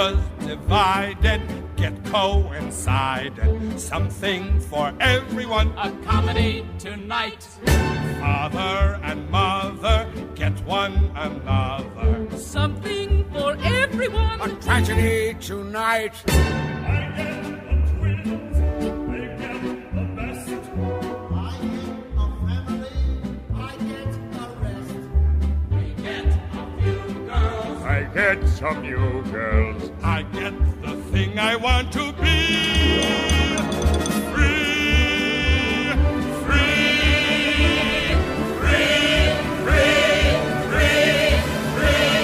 was divided get coincided. Something for everyone. A comedy tonight. Father and mother get one another. Something for everyone. A tragedy tonight. Get some new girls. I get the thing I want to be. Free, free, free, free, free, free.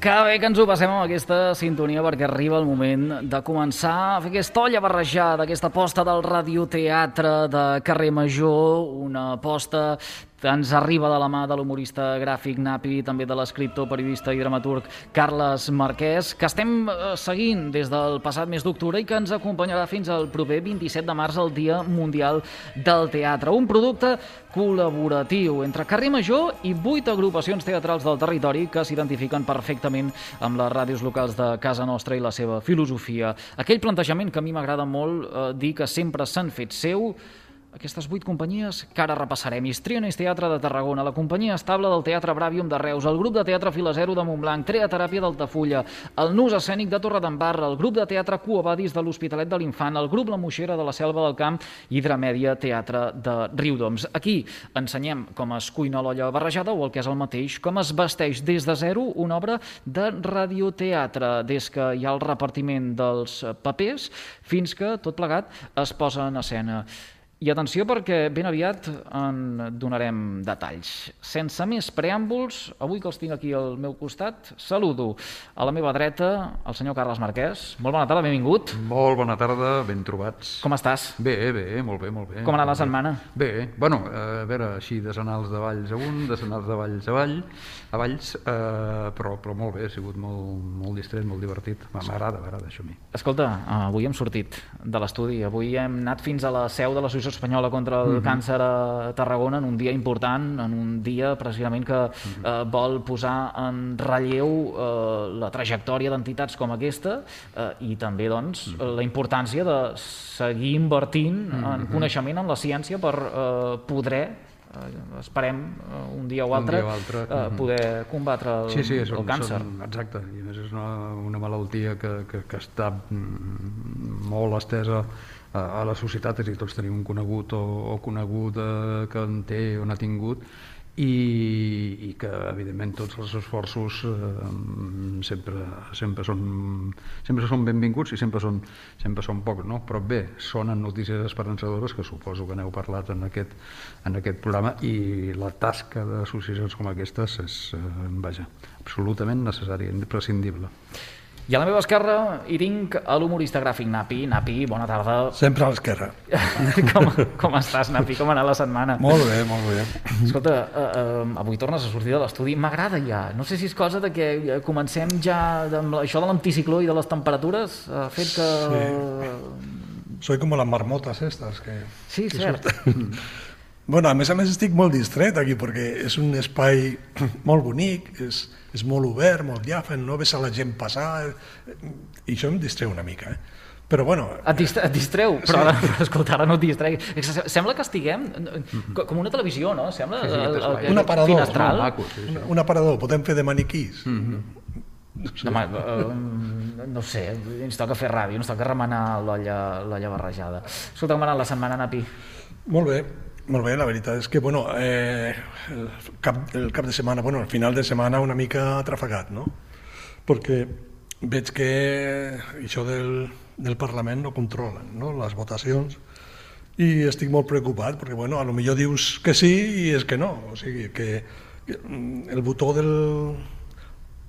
Que bé que ens ho passem amb aquesta sintonia perquè arriba el moment de començar a fer aquesta olla barrejada, aquesta aposta del radioteatre de Carrer Major, una aposta ens arriba de la mà de l'humorista gràfic Napi, també de l'escriptor, periodista i dramaturg Carles Marquès, que estem eh, seguint des del passat mes d'octubre i que ens acompanyarà fins al proper 27 de març, el Dia Mundial del Teatre. Un producte col·laboratiu entre Carrer Major i vuit agrupacions teatrals del territori que s'identifiquen perfectament amb les ràdios locals de casa nostra i la seva filosofia. Aquell plantejament que a mi m'agrada molt eh, dir que sempre s'han fet seu aquestes vuit companyies que ara repassarem. Histrionis Teatre de Tarragona, la companyia estable del Teatre Bravium de Reus, el grup de teatre Filazero de Montblanc, Treateràpia d'Altafulla, el Nus Escènic de Torredembarra, el grup de teatre Cuobadis de l'Hospitalet de l'Infant, el grup La Moixera de la Selva del Camp i Dramèdia Teatre de Riudoms. Aquí ensenyem com es cuina l'olla barrejada o el que és el mateix, com es vesteix des de zero una obra de radioteatre, des que hi ha el repartiment dels papers fins que tot plegat es posa en escena. I atenció perquè ben aviat en donarem detalls. Sense més preàmbuls, avui que els tinc aquí al meu costat, saludo a la meva dreta el senyor Carles Marquès. Molt bona tarda, benvingut. Molt bona tarda, ben trobats. Com estàs? Bé, bé, molt bé, molt bé. Com ha anat la setmana? Bé, bueno, eh, a veure, així de senals de valls amunt, de senals de valls avall, a valls, eh, però, però molt bé, ha sigut molt, molt distret, molt divertit. M'agrada, m'agrada això a mi. Escolta, avui hem sortit de l'estudi. Avui hem anat fins a la seu de l'Associació Espanyola contra el càncer a Tarragona en un dia important, en un dia precisament que eh, vol posar en relleu eh, la trajectòria d'entitats com aquesta eh, i també doncs, la importància de seguir invertint en coneixement en la ciència per eh, poder eh, esperem eh, un dia o altre, dia o altre, eh, mhm. poder combatre el, Sí, sí, el són, càncer. Són, exacte, i a més és una, una malaltia que, que, que està mm, molt estesa a, la societat, és a dir, tots tenim un conegut o, o conegut eh, que en té o n'ha tingut, i, i que evidentment tots els esforços eh, sempre, sempre, són, sempre són benvinguts i sempre són, sempre són pocs, no? però bé, sonen notícies esperançadores que suposo que n'heu parlat en aquest, en aquest programa i la tasca d'associacions com aquestes és, eh, vaja, absolutament necessària, imprescindible. I a la meva esquerra hi tinc l'humorista gràfic Napi. Napi, bona tarda. Sempre a l'esquerra. com, com estàs, Napi? Com ha anat la setmana? Molt bé, molt bé. Escolta, uh, uh, avui tornes a sortir de l'estudi. M'agrada ja. No sé si és cosa de que eh, comencem ja amb això de l'anticicló i de les temperatures. Ha fet que... Soy como las marmotas estas que... Sí, que cert. surten. Bueno, a més a més estic molt distret aquí perquè és un espai molt bonic, és, és molt obert, molt diàfan, no ves a la gent passar eh, i això em distreu una mica. Eh? Però bueno, Et, dist et distreu, però, ara, però escolta, ara no et distregui. Sembla que estiguem co- com una televisió, no? Sembla Sí, sí, el- el- un el aparador, finestral. Molt maco, sí, un, això. un aparador, podem fer de maniquís. Home, eh, no sé, ens toca fer ràdio, ens toca remenar l'olla l'olla barrejada. Escolta, com ha anat la setmana, Napi? Molt bé, molt bé, la veritat és que, bueno, eh, el, cap, el cap de setmana, bueno, el final de setmana una mica atrafegat, no? Perquè veig que això del, del Parlament no controlen, no?, les votacions, i estic molt preocupat, perquè, bueno, a lo millor dius que sí i és que no, o sigui, que, mm, el botó del,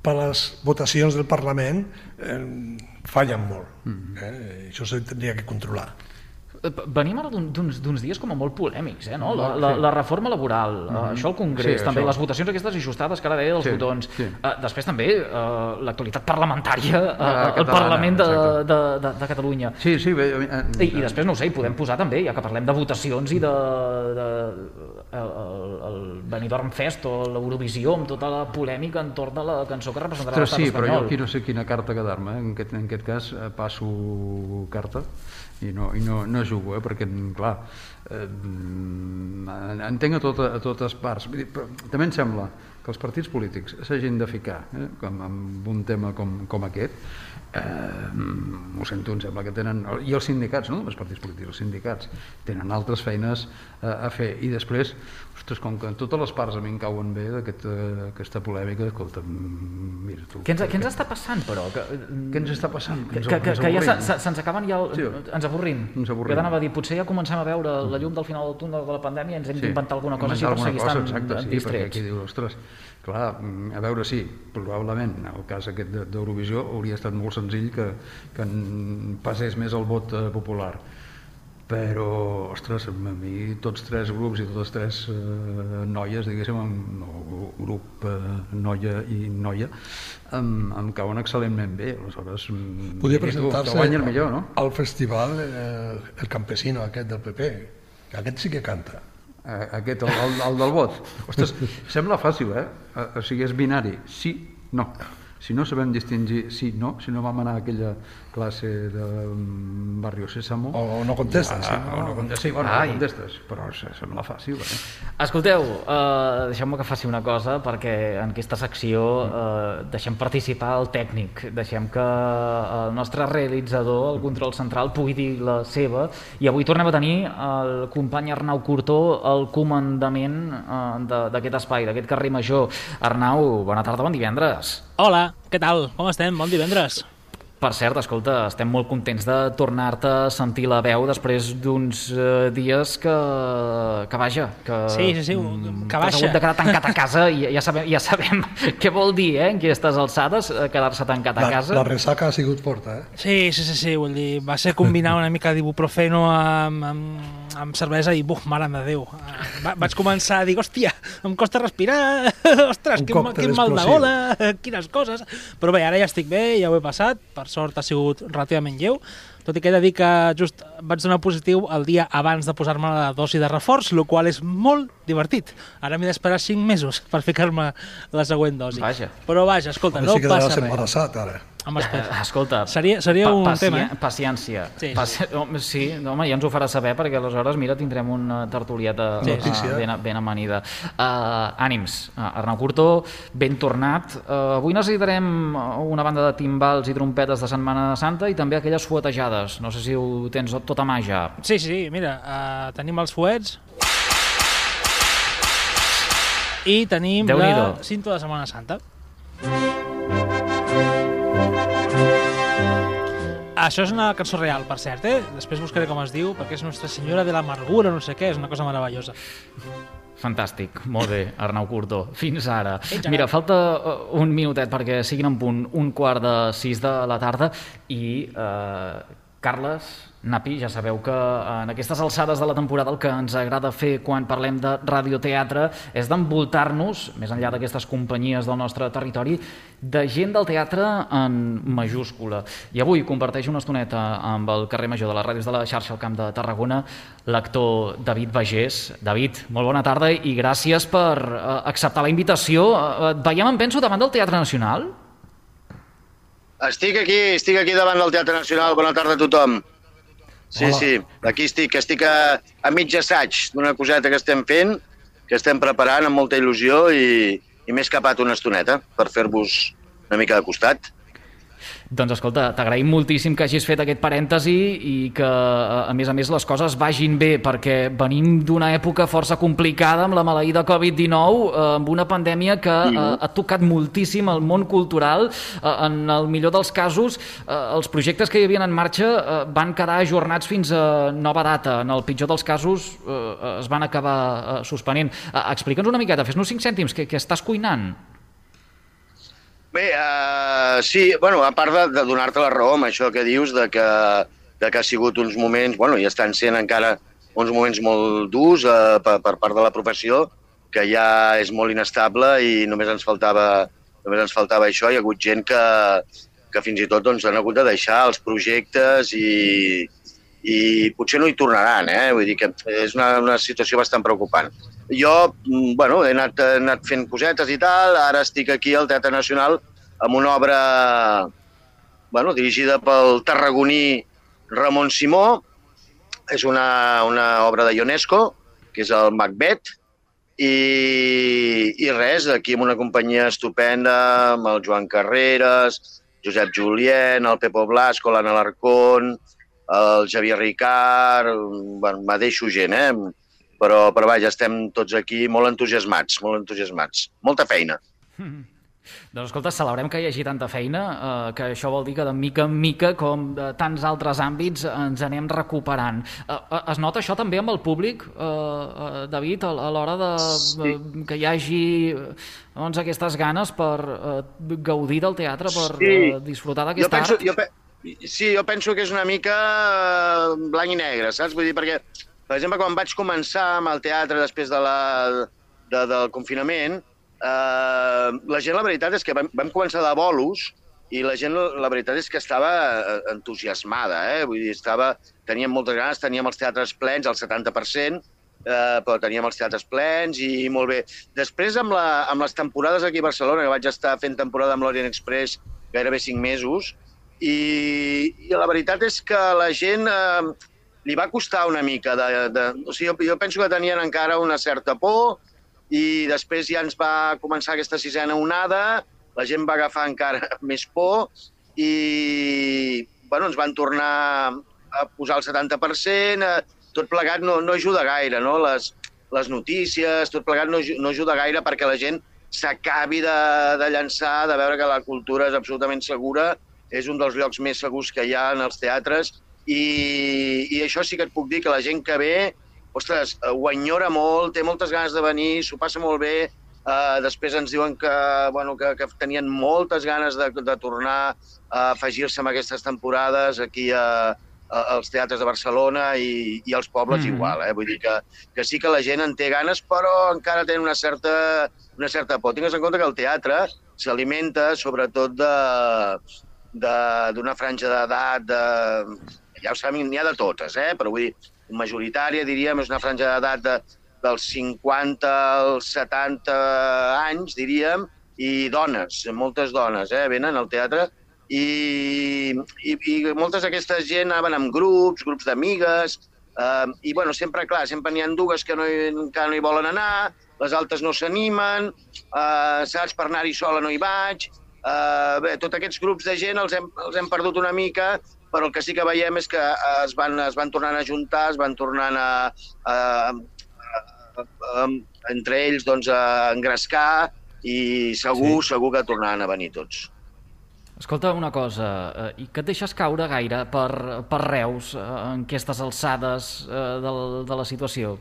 per les votacions del Parlament eh, fallen molt, eh? això tindria que controlar. Eh, Venim ara d'un- d'uns dies com a molt polèmics, eh, no? La, Molt, la, sí. la reforma laboral, mm -hmm. això al Congrés, Sí, també això. les votacions aquestes ajustades que ara deia dels Sí, botons. sí. Eh, després també eh, l'actualitat parlamentària eh, Ah, al catalana, Parlament de, de, de, de Catalunya. Sí, sí, bé, eh, I, I després, no ho sé, hi podem posar també, ja que parlem de votacions i de, de el, el, Benidorm Fest o l'Eurovisió amb tota la polèmica entorn de la cançó que representarà l'estat sí, però jo espanyol. aquí no sé quina carta quedar-me. Eh? En, aquest, en aquest cas eh, passo carta i no, i no, no jugo, eh? perquè, clar, eh, entenc a, tota, a totes parts. Vull dir, però també em sembla que els partits polítics s'hagin de ficar eh? com, amb un tema com, com aquest, eh, ho sento, em sembla que tenen, i els sindicats, no només partits polítics, els sindicats, tenen altres feines eh, a fer. I després, ostres, com que totes les parts a mi em cauen bé d'aquesta aquesta polèmica, escolta, mm, mira tu. Què ens, què ens està passant, però? Que, Què ens està passant? que, que, que, que ja avorrim. se- se- se'ns acaben ja... El, Sí. ens avorrim. Ens avorrim. Jo a dir, potser ja comencem a veure la llum del final del túnel de la pandèmia i ens hem Sí, d'inventar alguna cosa així inventar per seguir estant exacte, sí, perquè distrets. aquí dius, ostres, clar, mm, a veure, sí, probablement el cas aquest de- d'Eurovisió hauria estat molt senzill que, que passés més el vot eh, popular però, ostres, a mi tots tres grups i totes tres eh, noies, diguéssim, em- no, grup eh, noia i noia, em, em cauen excel·lentment bé, aleshores... mm, Podia presentar-se el millor, no? al festival eh, el campesino aquest del PP. Aquest sí que canta. Eh, aquest, el, el, el del vot. Ostres, sembla fàcil, eh? Eh, O sigui, és binari, sí, no. Si no sabem distingir sí, no, si no vam anar a aquella classe de mm, Barrio Sésamo... O, o no contestes. Ah, sí, o no contestes, sí, bueno, Ai. no contestes, però se- sembla fàcil, eh? Escolteu, uh, deixeu-me que faci una cosa perquè en aquesta secció uh, deixem participar el tècnic, deixem que el nostre realitzador, el control central, pugui dir la seva i avui tornem a tenir el company Arnau Cortó al comandament uh, de- d'aquest espai, d'aquest carrer major. Arnau, bona tarda, bon divendres. Hola, què tal? Com estem? Bon divendres. Per cert, escolta, estem molt contents de tornar-te a sentir la veu després d'uns eh, dies que, que vaja, que, Sí, sí, sí, mm, que baixa. hagut de quedar tancat a casa i ja sabem, ja sabem què vol dir, eh, en aquestes alçades, eh, quedar-se tancat a La, casa. la ressaca ha sigut forta, eh? Sí, sí, sí, sí, vull dir, va ser combinar una mica d'ibuprofeno amb, amb, amb cervesa i, buf, mare de Déu. Ah, Va, vaig començar a dir, hòstia, em costa respirar, ostres, Un quin, quin mal de gola, quines coses. Però bé, ara ja estic bé, ja ho he passat, per sort ha sigut relativament lleu, tot i que he de dir que just vaig donar positiu el dia abans de posar-me la dosi de reforç, el qual és molt divertit. Ara m'he d'esperar 5 mesos per ficar-me la següent dosi. Vaja. Però vaja, escolta, A no si passa res. embarassat, ara. Home, espera. Eh, Escolta, Seria- seria un tema, eh? Paciència. Sí, sí. Paci home, sí, no, home, ja ens ho farà saber perquè aleshores, mira, tindrem una tertulieta Sí, sí, sí. ben, ben amanida. Uh, ànims, uh, Arnau Curtó, ben tornat. Uh, avui necessitarem una banda de timbals i trompetes de Setmana Santa i també aquelles fuetejades. No sé si ho tens tot a mà ja. Sí, sí, mira, uh, tenim els fuets i tenim la cinta de Setmana Santa. Això és una cançó real, per cert, eh? Després buscaré com es diu, perquè és Nostra Senyora de l'Amargura, no sé què, és una cosa meravellosa. Fantàstic, molt bé, Arnau Curtó. Fins ara. Mira, falta uh, un minutet perquè siguin en punt un quart de sis de la tarda i uh, Carles, Napi, ja sabeu que en aquestes alçades de la temporada el que ens agrada fer quan parlem de radioteatre és d'envoltar-nos, més enllà d'aquestes companyies del nostre territori, de gent del teatre en majúscula. I avui comparteix una estoneta amb el carrer major de les ràdios de la xarxa al Camp de Tarragona l'actor David Bagés. David, molt bona tarda i gràcies per eh, acceptar la invitació. Eh, et veiem, em penso, davant del Teatre Nacional? Estic aquí, estic aquí davant del Teatre Nacional. Bona tarda a tothom. Sí, Hola. sí, aquí estic, estic a, a mig assaig d'una coseta que estem fent, que estem preparant amb molta il·lusió i, i m'he escapat una estoneta per fer-vos una mica de costat. Doncs escolta, t'agraïm moltíssim que hagis fet aquest parèntesi i que, a més a més, les coses vagin bé, perquè venim d'una època força complicada amb la maleïda Covid-19, eh, amb una pandèmia que eh, ha tocat moltíssim el món cultural. Eh, en el millor dels casos, eh, els projectes que hi havia en marxa eh, van quedar ajornats fins a nova data. En el pitjor dels casos, eh, es van acabar eh, suspenent. Eh, Explica'ns una miqueta, fes-nos cinc cèntims, què, què estàs cuinant? Bé, uh, sí, bueno, a part de, de donar-te la raó amb això que dius de que de que ha sigut uns moments, bueno, i estan sent encara uns moments molt durs eh, per, per part de la professió, que ja és molt inestable i només ens faltava, només ens faltava això. Hi ha hagut gent que, que fins i tot doncs, han hagut de deixar els projectes i, i potser no hi tornaran, eh? Vull dir que és una, una situació bastant preocupant. Jo, mm, bueno, he anat, he anat fent cosetes i tal, ara estic aquí al Teatre Nacional amb una obra bueno, dirigida pel tarragoní Ramon Simó, és una, una obra de Ionesco, que és el Macbeth, i, i res, aquí amb una companyia estupenda, amb el Joan Carreras, Josep Julien, el Pepo Blasco, l'Anna Larcón, el Xavier Ricard, bueno, me deixo gent, eh? Però, però vaja, estem tots aquí molt entusiasmats, molt entusiasmats. Molta feina. Doncs escolta, celebrem que hi hagi tanta feina, eh, que això vol dir que de mica en mica, com de tants altres àmbits, ens anem recuperant. Eh, eh, es nota això també amb el públic, eh, eh, David, a, a l'hora de Sí. eh, que hi hagi doncs, aquestes ganes per eh, gaudir del teatre, per Sí. eh, disfrutar Jo d'aquesta penso, art? jo, pe... sí, jo penso que és una mica eh, blanc i negre, saps? Vull dir, perquè, per exemple, quan vaig començar amb el teatre després de la, de, del confinament, eh, la gent, la veritat és que vam, vam començar de bolos i la gent, la veritat és que estava eh, entusiasmada, eh? Vull dir, estava, teníem moltes ganes, teníem els teatres plens, el 70%, eh, però teníem els teatres plens i molt bé. Després, amb, la, amb les temporades aquí a Barcelona, que vaig estar fent temporada amb l'Orient Express gairebé cinc mesos, i, i la veritat és que la gent eh, li va costar una mica. De, de, o sigui, jo, jo penso que tenien encara una certa por i després ja ens va començar aquesta sisena onada, la gent va agafar encara més por i bueno, ens van tornar a posar el 70%, eh, tot plegat no, no ajuda gaire, no? Les, les notícies, tot plegat no, no ajuda gaire perquè la gent s'acabi de, de llançar, de veure que la cultura és absolutament segura, és un dels llocs més segurs que hi ha en els teatres, i, i això sí que et puc dir que la gent que ve, ostres, eh, ho enyora molt, té moltes ganes de venir, s'ho passa molt bé, Uh, després ens diuen que, bueno, que, que tenien moltes ganes de, de tornar a afegir-se en aquestes temporades aquí a, a, als teatres de Barcelona i, i als pobles mm. igual. Eh? Vull dir que, que sí que la gent en té ganes, però encara tenen una certa, una certa por. Tingues en compte que el teatre s'alimenta sobretot de- d'una franja d'edat, de, ja ho sabem, n'hi ha de totes, eh? però vull dir, majoritària, diríem, és una franja d'edat de, dels 50 als 70 anys, diríem, i dones, moltes dones, eh, venen al teatre, i, i, i moltes d'aquestes gent anaven amb grups, grups d'amigues, eh, i bueno, sempre, clar, sempre n'hi ha dues que no hi, encara no hi volen anar, les altres no s'animen, eh, saps, per anar-hi sola no hi vaig, eh, bé, tots aquests grups de gent els hem, els hem perdut una mica, però el que sí que veiem és que eh, es van, es van tornant a juntar, es van tornant a, a, a, a, entre ells doncs, a engrescar i segur, sí. segur que tornaran a venir tots. Escolta una cosa, eh, i que et deixes caure gaire per, per Reus en aquestes alçades eh, del, de la situació?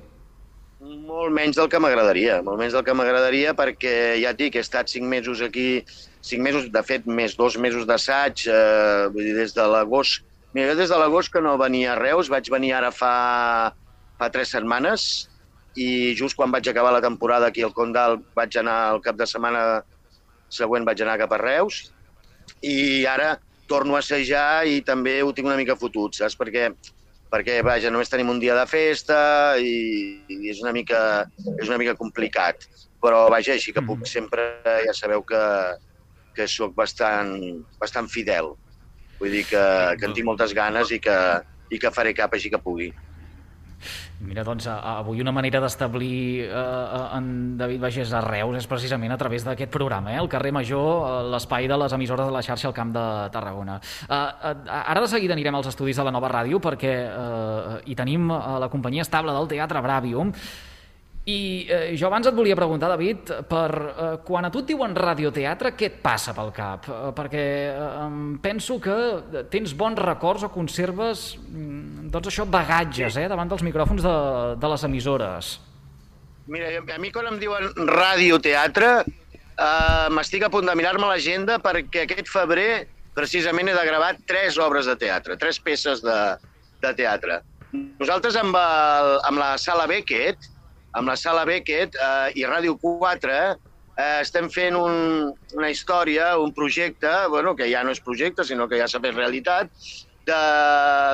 Molt menys del que m'agradaria, molt menys del que m'agradaria perquè ja et dic, he estat cinc mesos aquí, cinc mesos, de fet, més dos mesos d'assaig, eh, vull dir, des de l'agost. Mira, jo des de l'agost que no venia a Reus, vaig venir ara fa, fa tres setmanes i just quan vaig acabar la temporada aquí al Condal vaig anar al cap de setmana següent vaig anar cap a Reus i ara torno a assajar i també ho tinc una mica fotut, saps? Perquè perquè vaja, només tenim un dia de festa i, i és, una mica, és una mica complicat. Però vaja, així que puc sempre, ja sabeu que, que sóc bastant, bastant fidel. Vull dir que, que en tinc moltes ganes i que, i que faré cap així que pugui. Mira, doncs, avui una manera d'establir eh, en David Bagés a Reus és precisament a través d'aquest programa, eh? el carrer Major, eh, l'espai de les emissores de la xarxa al Camp de Tarragona. Eh, eh, ara de seguida anirem als estudis de la nova ràdio perquè eh, hi tenim eh, la companyia estable del Teatre Bravium i eh, jo abans et volia preguntar, David, per eh, quan a tu et diuen radioteatre, què et passa pel cap? Eh, perquè eh, penso que tens bons records o conserves, mm, doncs això, bagatges, eh, davant dels micròfons de, de les emissores. Mira, a mi quan em diuen radioteatre, eh, m'estic a punt de mirar-me l'agenda perquè aquest febrer precisament he de gravar tres obres de teatre, tres peces de, de teatre. Nosaltres amb, el, amb la sala Beckett, amb la sala Beckett eh, i Ràdio 4 eh, estem fent un, una història, un projecte, bueno, que ja no és projecte, sinó que ja s'ha fet realitat, de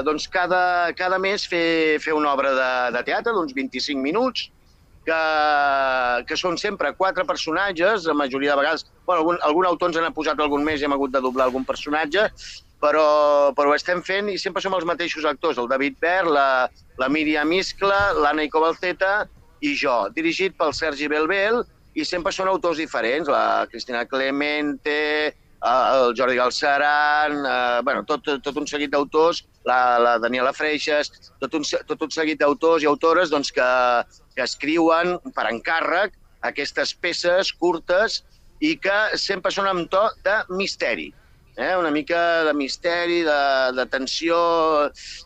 doncs, cada, cada mes fer, fer una obra de, de teatre d'uns 25 minuts, que, que són sempre quatre personatges, la majoria de vegades... Bueno, algun, algun autor ens n'ha posat algun mes i hem hagut de doblar algun personatge, però, però ho estem fent i sempre som els mateixos actors, el David Pert, la, la Míriam Iscla, l'Anna Icobalceta i jo, dirigit pel Sergi Belbel, i sempre són autors diferents, la Cristina Clemente, eh, el Jordi Galceran, eh, bueno, tot, tot un seguit d'autors, la, la Daniela Freixas, tot un, tot un seguit d'autors i autores doncs, que, que escriuen per encàrrec aquestes peces curtes i que sempre són amb to de misteri. Eh? Una mica de misteri, de, de tensió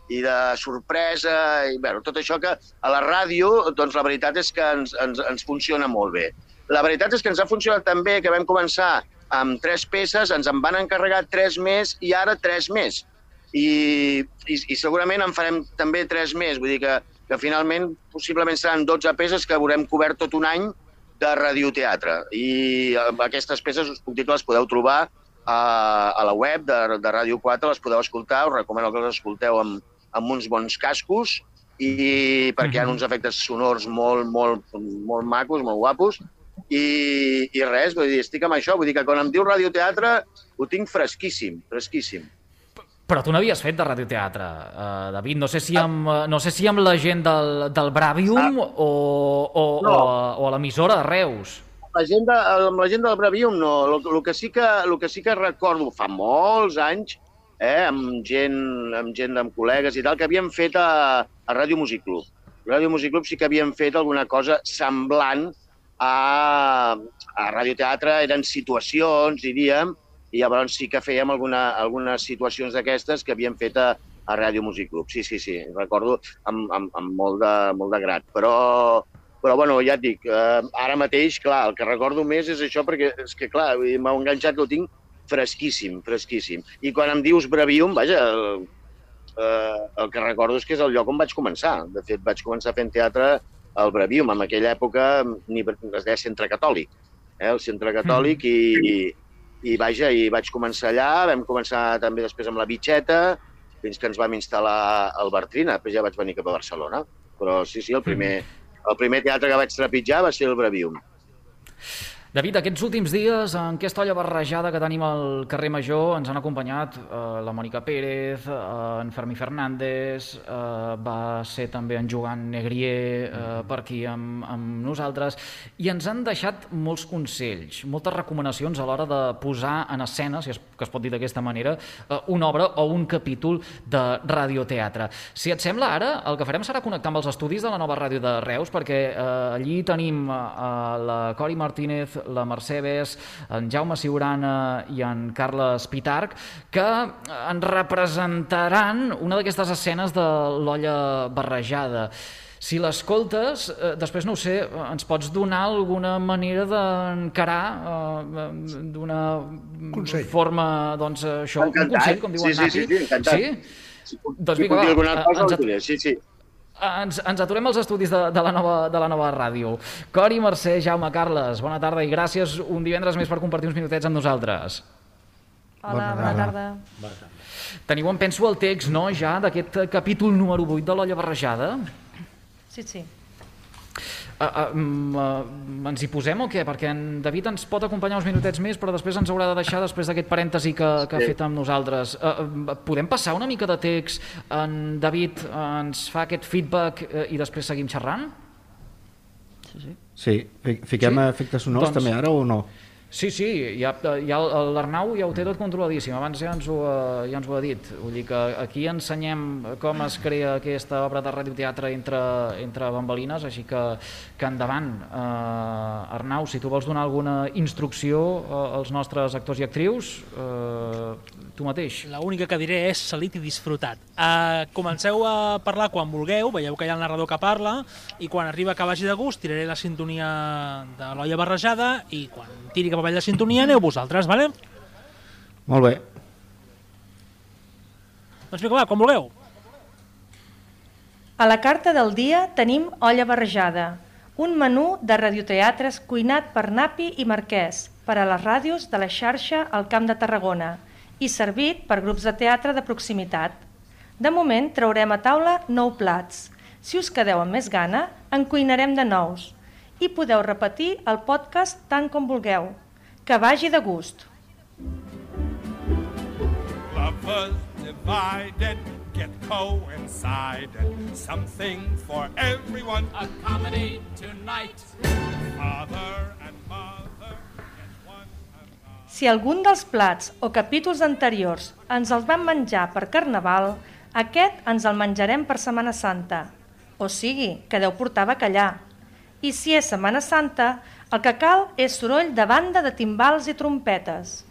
i de sorpresa, i bueno, tot això que a la ràdio, doncs la veritat és que ens, ens, ens funciona molt bé. La veritat és que ens ha funcionat tan bé que vam començar amb tres peces, ens en van encarregar tres més i ara tres més. I, i, i segurament en farem també tres més, vull dir que, que finalment possiblement seran 12 peces que haurem cobert tot un any de radioteatre. I eh, aquestes peces, us puc dir que les podeu trobar a, a la web de, de Ràdio 4, les podeu escoltar, us recomano que les escolteu amb, amb uns bons cascos i perquè hi ha uns efectes sonors molt, molt, molt macos, molt guapos, i, i res, vull dir, estic amb això, vull dir que quan em diu radioteatre ho tinc fresquíssim, fresquíssim. Però tu n'havies fet de radioteatre, uh, David. No sé si amb, uh, no sé si amb la gent del, del Bravium o, o, No. o, o a l'emissora de Reus. La gent de, amb la gent del Bravium no, el, que sí que, el que sí que recordo fa molts anys, eh, amb gent, amb gent, amb col·legues i tal, que havíem fet a, a Ràdio Music Club. Ràdio Music Club sí que havíem fet alguna cosa semblant a, a radioteatre, eren situacions, diríem, i llavors sí que fèiem alguna, algunes situacions d'aquestes que havíem fet a, a Ràdio Music Club. Sí, sí, sí, recordo amb, amb, amb molt, de, molt de grat. Però, però bueno, ja et dic, eh, ara mateix, clar, el que recordo més és això, perquè és que, clar, m'ha enganxat que ho tinc fresquíssim, fresquíssim. I quan em dius Bravium, vaja, el, eh, el que recordo és que és el lloc on vaig començar. De fet, vaig començar fent teatre al Bravium. En aquella època ni, es deia Centre Catòlic, eh, el Centre Catòlic, i, i vaja, i vaig començar allà, vam començar també després amb la Bitxeta, fins que ens vam instal·lar al Bartrina, després ja vaig venir cap a Barcelona. Però sí, sí, el primer, el primer teatre que vaig trepitjar va ser el Bravium. David, aquests últims dies, en aquesta olla barrejada que tenim al carrer Major, ens han acompanyat eh, la Mònica Pérez, eh, en Fermí Fernández, eh, va ser també en Joan Negrier eh, per aquí amb, amb nosaltres, i ens han deixat molts consells, moltes recomanacions a l'hora de posar en escena, si es, que es pot dir d'aquesta manera, eh, una obra o un capítol de radioteatre. Si et sembla, ara el que farem serà connectar amb els estudis de la nova ràdio de Reus, perquè eh, allí tenim eh, la Cori Martínez, la Mercè Bes, en Jaume Siurana i en Carles Pitarc, que ens representaran una d'aquestes escenes de l'olla barrejada. Si l'escoltes, eh, després no ho sé, eh, ens pots donar alguna manera d'encarar eh, d'una forma, doncs, això, un Encantat. consell, com diu Sí, en sí, Napi? sí, sí, encantat. Sí? Si Doncs si vinga, va, alguna eh, cosa, ens at- diré. Sí, sí. Ens, ens aturem als estudis de, de, la nova, de la nova ràdio. Cori, Mercè, Jaume, Carles, bona tarda i gràcies un divendres més per compartir uns minutets amb nosaltres. Hola, bona tarda. Teniu, em penso, el text, no?, ja, d'aquest capítol número 8 de l'olla barrejada. Sí, sí. Uh, uh, uh, ens hi posem o què? Perquè en David ens pot acompanyar uns minutets més, però després ens haurà de deixar després d'aquest parèntesi que, que ha Sí. fet amb nosaltres. Uh, uh, podem passar una mica de text? En David ens fa aquest feedback uh, i després seguim xerrant? Sí, fi- fiquem Sí? efectes sonors Doncs- també ara o no? Sí, sí, ja, ja l'Arnau ja ho té tot controladíssim, abans ja ens, ho, ha- ja ens ho ha dit. Vull dir que aquí ensenyem com es crea aquesta obra de radioteatre entre, entre bambalines, així que, que endavant. Uh, Arnau, si tu vols donar alguna instrucció uh, als nostres actors i actrius, uh, tu mateix. L'única que diré és salit i disfrutat. Uh, comenceu a parlar quan vulgueu, veieu que hi ha el narrador que parla, i quan arriba que vagi de gust tiraré la sintonia de l'olla barrejada i quan tiri cap avall la sintonia aneu vosaltres, vale? Molt bé. Doncs vinga, va, quan vulgueu. A la carta del dia tenim olla barrejada, un menú de radioteatres cuinat per Napi i Marquès per a les ràdios de la xarxa al Camp de Tarragona i servit per grups de teatre de proximitat. De moment traurem a taula nou plats. Si us quedeu amb més gana, en cuinarem de nous. I podeu repetir el podcast tant com vulgueu. Que vagi de gust. Lovers divided get coincided. Something for everyone. A comedy tonight. Father and mother get one and Si algun dels plats o capítols anteriors ens els vam menjar per Carnaval, aquest ens el menjarem per Setmana Santa. O sigui, que deu portar bacallà. I si és Setmana Santa, el que cal és soroll de banda de timbals i trompetes.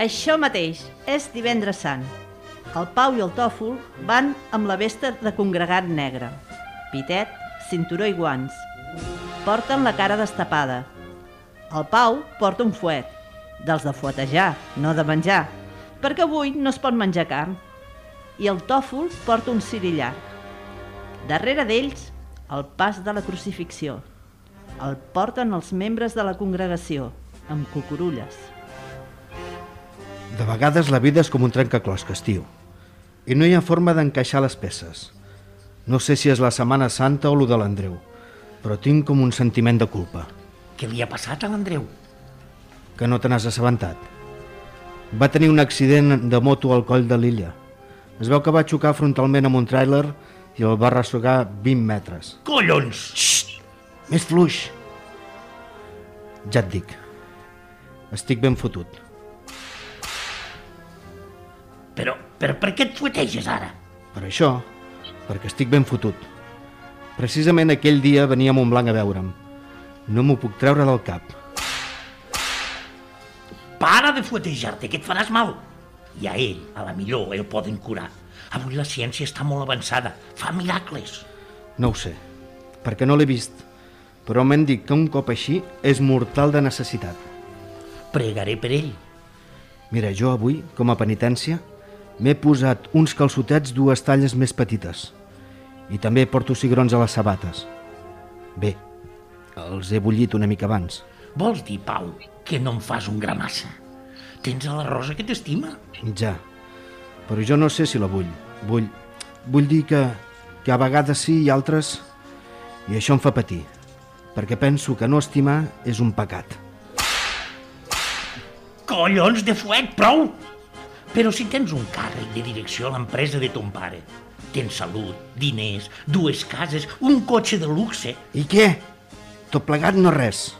Això mateix, és divendres sant. El Pau i el Tòfol van amb la vesta de congregat negre. Pitet, cinturó i guants. Porten la cara destapada. El Pau porta un fuet, dels de fuetejar, no de menjar, perquè avui no es pot menjar carn. I el Tòfol porta un ciri llarg. Darrere d'ells, el pas de la crucifixió. El porten els membres de la congregació, amb cucurulles. De vegades la vida és com un trencaclosques, tio. I no hi ha forma d'encaixar les peces. No sé si és la Setmana Santa o lo de l'Andreu, però tinc com un sentiment de culpa. Què li ha passat a l'Andreu? Que no te n'has assabentat. Va tenir un accident de moto al coll de l'illa. Es veu que va xocar frontalment amb un tràiler i el va arrossegar 20 metres. Collons! Xxt! Més fluix! Ja et dic. Estic ben fotut. Però, però per què et fueteges ara? Per això, perquè estic ben fotut. Precisament aquell dia venia a Montblanc a veure'm. No m'ho puc treure del cap. Para de fuetejar-te, que et faràs mal. I a ell, a la millor, el poden curar. Avui la ciència està molt avançada. Fa miracles. No ho sé, perquè no l'he vist. Però m'han dit que un cop així és mortal de necessitat. Pregaré per ell. Mira, jo avui, com a penitència, m'he posat uns calçotets dues talles més petites. I també porto cigrons a les sabates. Bé, els he bullit una mica abans. Vols dir, Pau, que no em fas un gramassa? Tens a la Rosa que t'estima? Ja, però jo no sé si la vull. Vull, vull dir que, que a vegades sí i altres... I això em fa patir, perquè penso que no estimar és un pecat. Collons de fuet, prou! Però si tens un càrrec de direcció a l'empresa de ton pare, tens salut, diners, dues cases, un cotxe de luxe... I què? Tot plegat no res.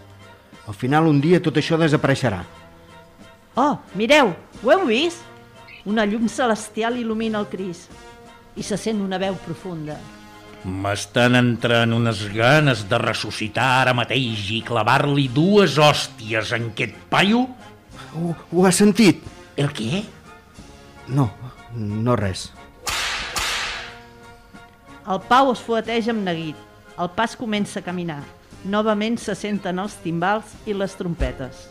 Al final un dia tot això desapareixerà. Oh, mireu, ho heu vist? Una llum celestial il·lumina el Cris i se sent una veu profunda. M'estan entrant unes ganes de ressuscitar ara mateix i clavar-li dues hòsties en aquest paio. Ho, ho has sentit? El què? No, no res. El Pau es fueteja amb neguit. El pas comença a caminar. Novament se senten els timbals i les trompetes.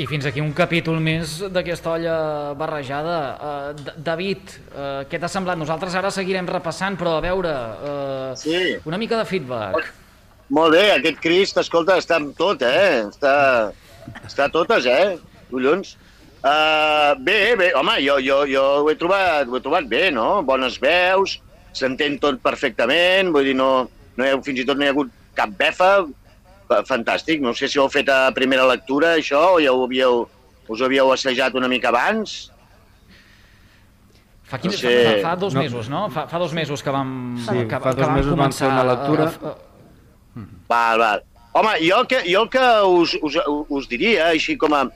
I fins aquí un capítol més d'aquesta olla barrejada. Uh, D- David, uh, què t'ha semblat? Nosaltres ara seguirem repassant, però a veure, uh, Sí. una mica de feedback. Molt bé, aquest Crist, escolta, està amb tot, eh? Està, està a totes, eh? Collons. Uh, bé, bé, home, jo, jo, jo ho, he trobat, ho he trobat bé, no? Bones veus, s'entén tot perfectament, vull dir, no, no hi ha, fins i tot no hi ha hagut cap befa, Fa- fantàstic. No sé si ho heu fet a primera lectura, això, o ja ho havíeu, us ho havíeu assajat una mica abans. Fa, quin, No sé. fa, fa dos No. mesos, no? Fa, fa dos mesos que vam, Sí, que, fa que dos vam mesos vam fer una lectura. A, a, Val, val. Home, jo el que, jo el que us, us, us diria, així com a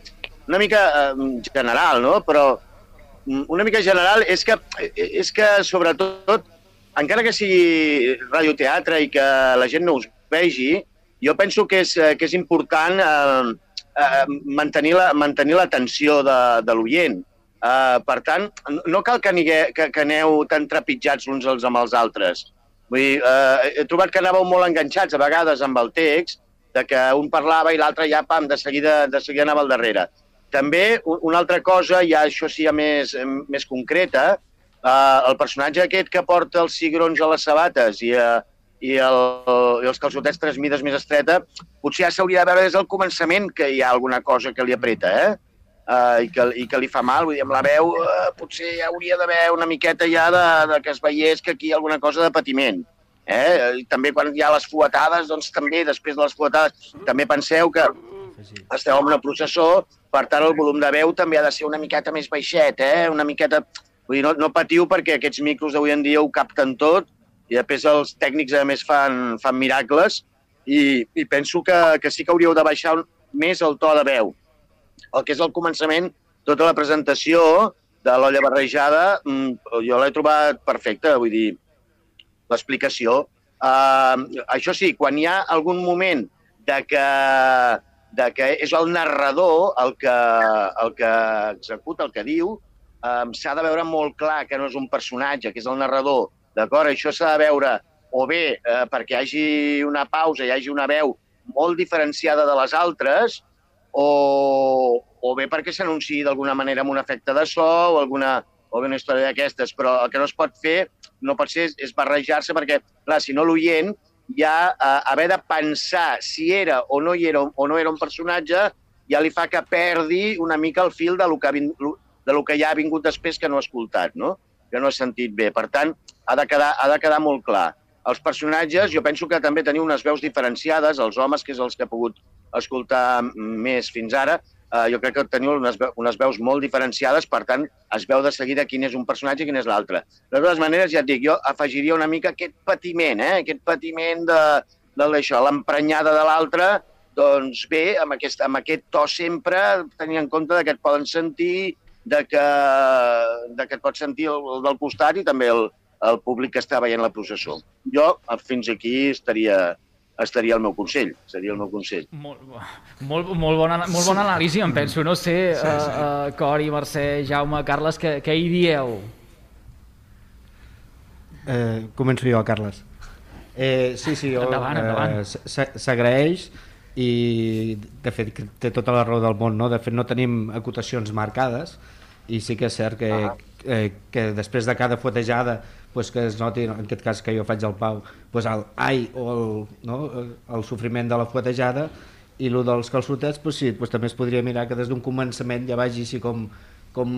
una mica eh, general, no? però una mica general és que, és que sobretot, encara que sigui radioteatre i que la gent no us vegi, jo penso que és, eh, que és important eh, eh, mantenir, la, l'atenció de, de l'oient. Eh, per tant, no cal que, anigueu, que, que aneu tan trepitjats uns els amb els altres. Vull dir, eh, he trobat que anàveu molt enganxats a vegades amb el text, de que un parlava i l'altre ja, pam, de seguida, de seguida anava al darrere. També, un- una altra cosa, ja això sí ja més, més concreta, eh, el personatge aquest que porta els cigrons a les sabates i, eh, i, el, i els calçotets tres mides més estreta, potser ja s'hauria de veure des del començament que hi ha alguna cosa que li apreta, eh? Uh, i, que, i que li fa mal, vull dir, amb la veu uh, potser hauria d'haver una miqueta ja de, de que es veiés que aquí hi ha alguna cosa de patiment. Eh? I també quan hi ha les fuetades, doncs també, després de les fuetades, també penseu que esteu en una processó, per tant el volum de veu també ha de ser una miqueta més baixet, eh? una miqueta... Vull dir, no, no patiu perquè aquests micros d'avui en dia ho capten tot i després els tècnics a més fan, fan miracles i, i penso que, que sí que hauríeu de baixar més el to de veu. El que és el començament, tota la presentació de l'olla barrejada, mm, jo l'he trobat perfecta, vull dir, l'explicació. Uh, això sí, quan hi ha algun moment de que, de que és el narrador el que, el que executa, el que diu, um, s'ha de veure molt clar que no és un personatge, que és el narrador, d'acord? Això s'ha de veure o bé eh, perquè hi hagi una pausa, hi hagi una veu molt diferenciada de les altres, o, o bé perquè s'anunciï d'alguna manera amb un efecte de so o alguna o bé una història d'aquestes, però el que no es pot fer, no pot ser, és, barrejar-se, perquè, clar, si no l'oient ja eh, haver de pensar si era o no hi era o no era un personatge ja li fa que perdi una mica el fil de lo que, ha de lo que ja ha vingut després que no ha escoltat, no? que no ha sentit bé. Per tant, ha de quedar, ha de quedar molt clar. Els personatges, jo penso que també teniu unes veus diferenciades, els homes, que és els que he pogut escoltar més fins ara, eh, jo crec que teniu unes, unes veus molt diferenciades, per tant, es veu de seguida quin és un personatge i quin és l'altre. De totes maneres, ja et dic, jo afegiria una mica aquest patiment, eh? aquest patiment de, de l'emprenyada de l'altre, doncs bé, amb aquest, amb aquest to sempre, tenint en compte que et poden sentir, de que, de que et pots sentir el, el del costat i també el, el públic que està veient la processó. Jo, fins aquí, estaria, estaria el meu consell, seria el meu consell. Molt, molt, molt, bona, molt bona anàlisi, em penso. No sé, sí, sí. Uh, uh, Cori, Mercè, Jaume, Carles, què, què hi dieu? Eh, començo jo, Carles. Eh, sí, sí, jo, Endavant, endavant. Eh, S'agraeix i, de fet, té tota la raó del món. No? De fet, no tenim acotacions marcades i sí que és cert que, Ah. eh, que després de cada fotejada pues, que es noti, en aquest cas que jo faig al Pau, pues, el ai o el, no? el sofriment de la fotejada i el dels calçotets, pues, sí, pues, també es podria mirar que des d'un començament ja vagi així com, com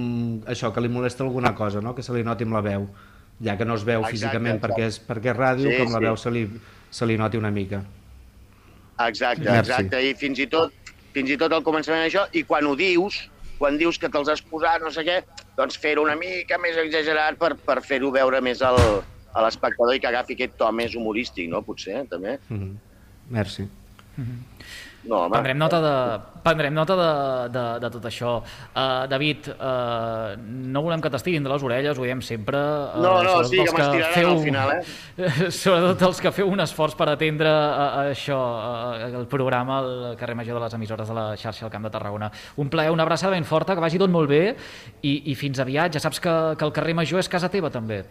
això, que li molesta alguna cosa, no? que se li noti amb la veu ja que no es veu Exacte, físicament exacte. perquè és, perquè és ràdio, Sí, que amb la sí. veu se li, se li noti una mica. Exacte, Merci. exacte. I fins i tot fins i tot al començament d'això, i quan ho dius, quan dius que te'ls has posat, no sé què, doncs fer-ho una mica més exagerat per, per fer-ho veure més al, a l'espectador i que agafi aquest to més humorístic, no? Potser, també. Mm -hmm. Merci. No, home. Prendrem nota de, prendrem nota de, de, de tot això. Uh, David, uh, no volem que t'estirin de les orelles, ho diem sempre. Uh, No, no, sí, que m'estiraran al final, eh? sobretot els que feu un esforç per atendre a això, a, el programa al carrer Major de les emissores de la xarxa al Camp de Tarragona. Un plaer, una abraçada ben forta, que vagi tot molt bé i, i fins aviat. Ja saps que, que el carrer Major és casa teva, també.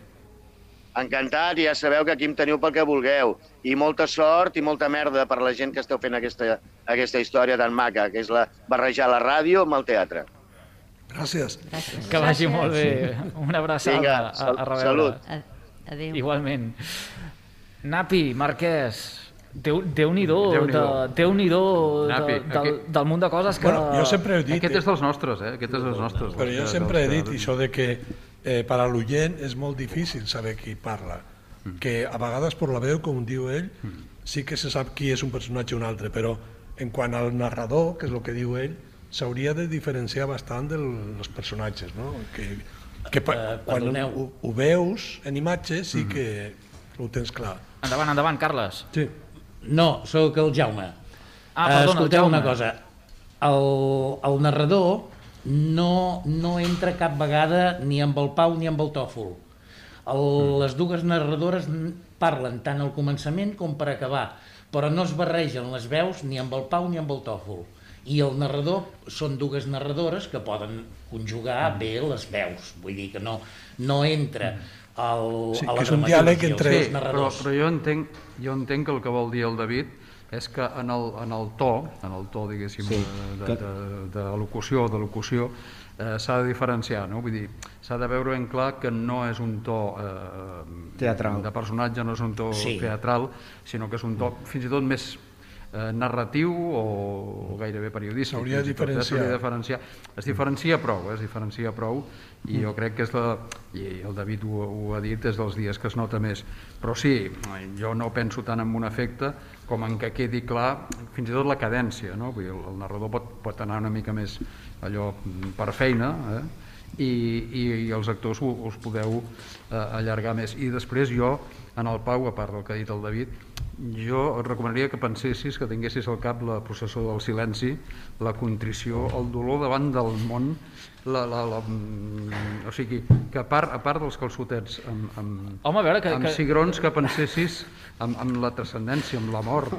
Encantat, i ja sabeu que aquí em teniu pel que vulgueu. I molta sort i molta merda per la gent que esteu fent aquesta, aquesta història tan maca, que és la barrejar la ràdio amb el teatre. Gràcies. Que vagi molt bé. Una abraçada. Vinga, a, sal- a reveure. salut. Adéu. Igualment. Napi, Marquès, Déu, Déu-n'hi-do, Déu-n'hi-do. de, Déu-n'hi-do de, del, del munt de coses que... Bueno, jo sempre he dit... Aquest és dels nostres, eh? Aquest és dels nostres. Però jo sempre he dit això de que eh, per a l'oient és molt difícil saber qui parla. Que a vegades per la veu, com diu ell, sí que se sap qui és un personatge o un altre, però en quant al narrador, que és el que diu ell, s'hauria de diferenciar bastant dels personatges, no? Que, que pa, Eh, quan perdoneu. ho, ho veus en imatge sí que ho tens clar. Endavant, endavant, Carles. Sí. No, sóc el Jaume. Ah, perdona, el Escolteu Jaume. una cosa. El, el narrador no, no entra cap vegada ni amb el Pau ni amb el Tòfol. El, Mm. Les dues narradores parlen tant al començament com per acabar, però no es barregen les veus ni amb el Pau ni amb el Tòfol. i el narrador són dues narradores que poden conjugar bé les veus, vull dir que no, no entra el, Sí, a la que és un dramaturgia, diàleg entre- però, però jo entenc, jo entenc que el que vol dir el David és que en el, en el to, en el to, diguéssim, Sí, de, que- de, de, de locució, de locució, eh, s'ha de diferenciar, no? Vull dir, s'ha de veure ben clar que no és un to eh, Teatral. de personatge, no és un to Sí. teatral, sinó que és un to fins i tot més eh, narratiu o, o gairebé periodístic. S'hauria de eh? diferenciar. S'hauria de diferenciar. Es diferencia prou, eh? es diferencia prou i jo crec que és la... i el David ho, ho ha dit, és dels dies que es nota més. Però sí, jo no penso tant en un efecte com en que quedi clar fins i tot la cadència, no? Vull dir, el, el narrador pot, pot anar una mica més allò mm, per feina, eh? I, i, i els actors ho, us podeu eh, allargar més. I després jo, en el Pau, a part del que ha dit el David, jo et recomanaria que pensessis, que tinguessis al cap la processó del silenci, la contrició, el dolor davant del món, la, la, la, mm, o sigui, que a part, a part dels calçotets amb, amb, Home, a veure, que- amb que- cigrons que pensessis amb, amb la transcendència, amb la mort.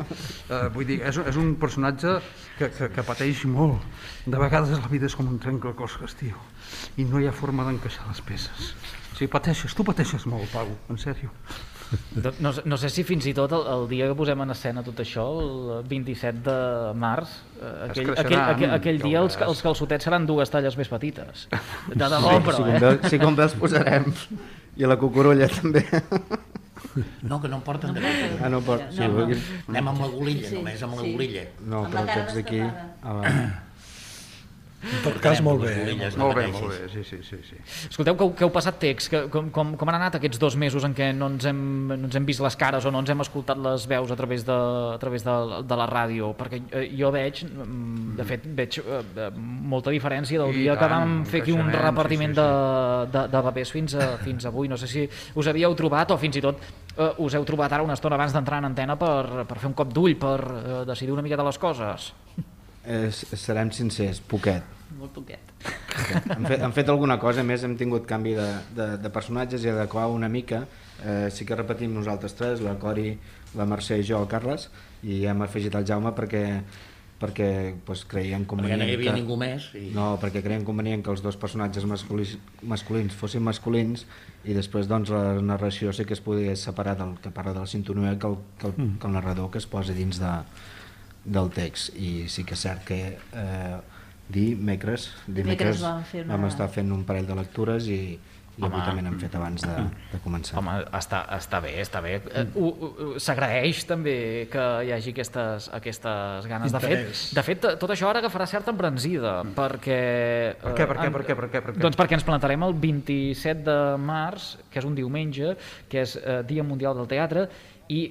Eh, vull dir, és, és un personatge que, que, que pateix molt. De vegades la vida és com un trencaclosques, tio, i no hi ha forma d'encaixar les peces. O sigui, pateixes, tu pateixes molt, Pau, en sèrio. No, no, sé- no sé si fins i tot el, el dia que posem en escena tot això, el 27 de març, eh, aquell, aquell, aquell, aquell dia els, els calçotets seran dues talles més petites. De debò, Sí, però, si, com eh? ve, si com ve els posarem. I la cucurulla també. No, que no em porten de no, Ah, no pot. Sí, anem, vulguin. anem amb la golilla, Sí, només amb la sí. golilla. No, però aquests d'aquí... En tot cas, molt bé. Eh? Molt bé, molt bé, sí, sí, sí. sí. Escolteu, que, que heu passat text, que, com, com, com han anat aquests dos mesos en què no ens, hem, no ens hem vist les cares o no ens hem escoltat les veus a través de, a través de, de la ràdio? Perquè eh, jo veig, mm, de fet, veig eh, eh, molta diferència del I dia que tant, vam fer aquí un creixement, sí, repartiment sí, de, de, de papers fins, a, fins avui. No sé si us havíeu trobat o fins i tot eh, us heu trobat ara una estona abans d'entrar en antena per, per fer un cop d'ull, per eh, decidir una miqueta les coses. Eh, serem sincers, poquet. Molt poquet. hem, fet, hem fet alguna cosa, a més hem tingut canvi de, de, de personatges i adequar una mica. Eh, sí que repetim nosaltres tres, la Cori, la Mercè i jo, el Carles, i hem afegit el Jaume perquè perquè pues, creiem Perquè convenient no hi havia que... ningú més. I... No, perquè creiem convenient que els dos personatges masculins, masculins fossin masculins i després doncs, la narració sí que es podia separar del que parla de la sintonia que el, que el, que el narrador que es posa dins de, del text i sí que és cert que eh, dimecres, Dimecres vam fer una- vam estar fent un parell de lectures i, i avui Home. també n'hem fet abans de, de començar. Home, està, està bé, està bé. Eh, ho- S'agraeix també que hi hagi aquestes, aquestes ganes. De fet, de fet, tot això ara agafarà certa embranzida, perquè... Per què, per què, per què, per què, per què? Doncs perquè ens plantarem el 27 de març, que és un diumenge, que és eh, Dia Mundial del Teatre, i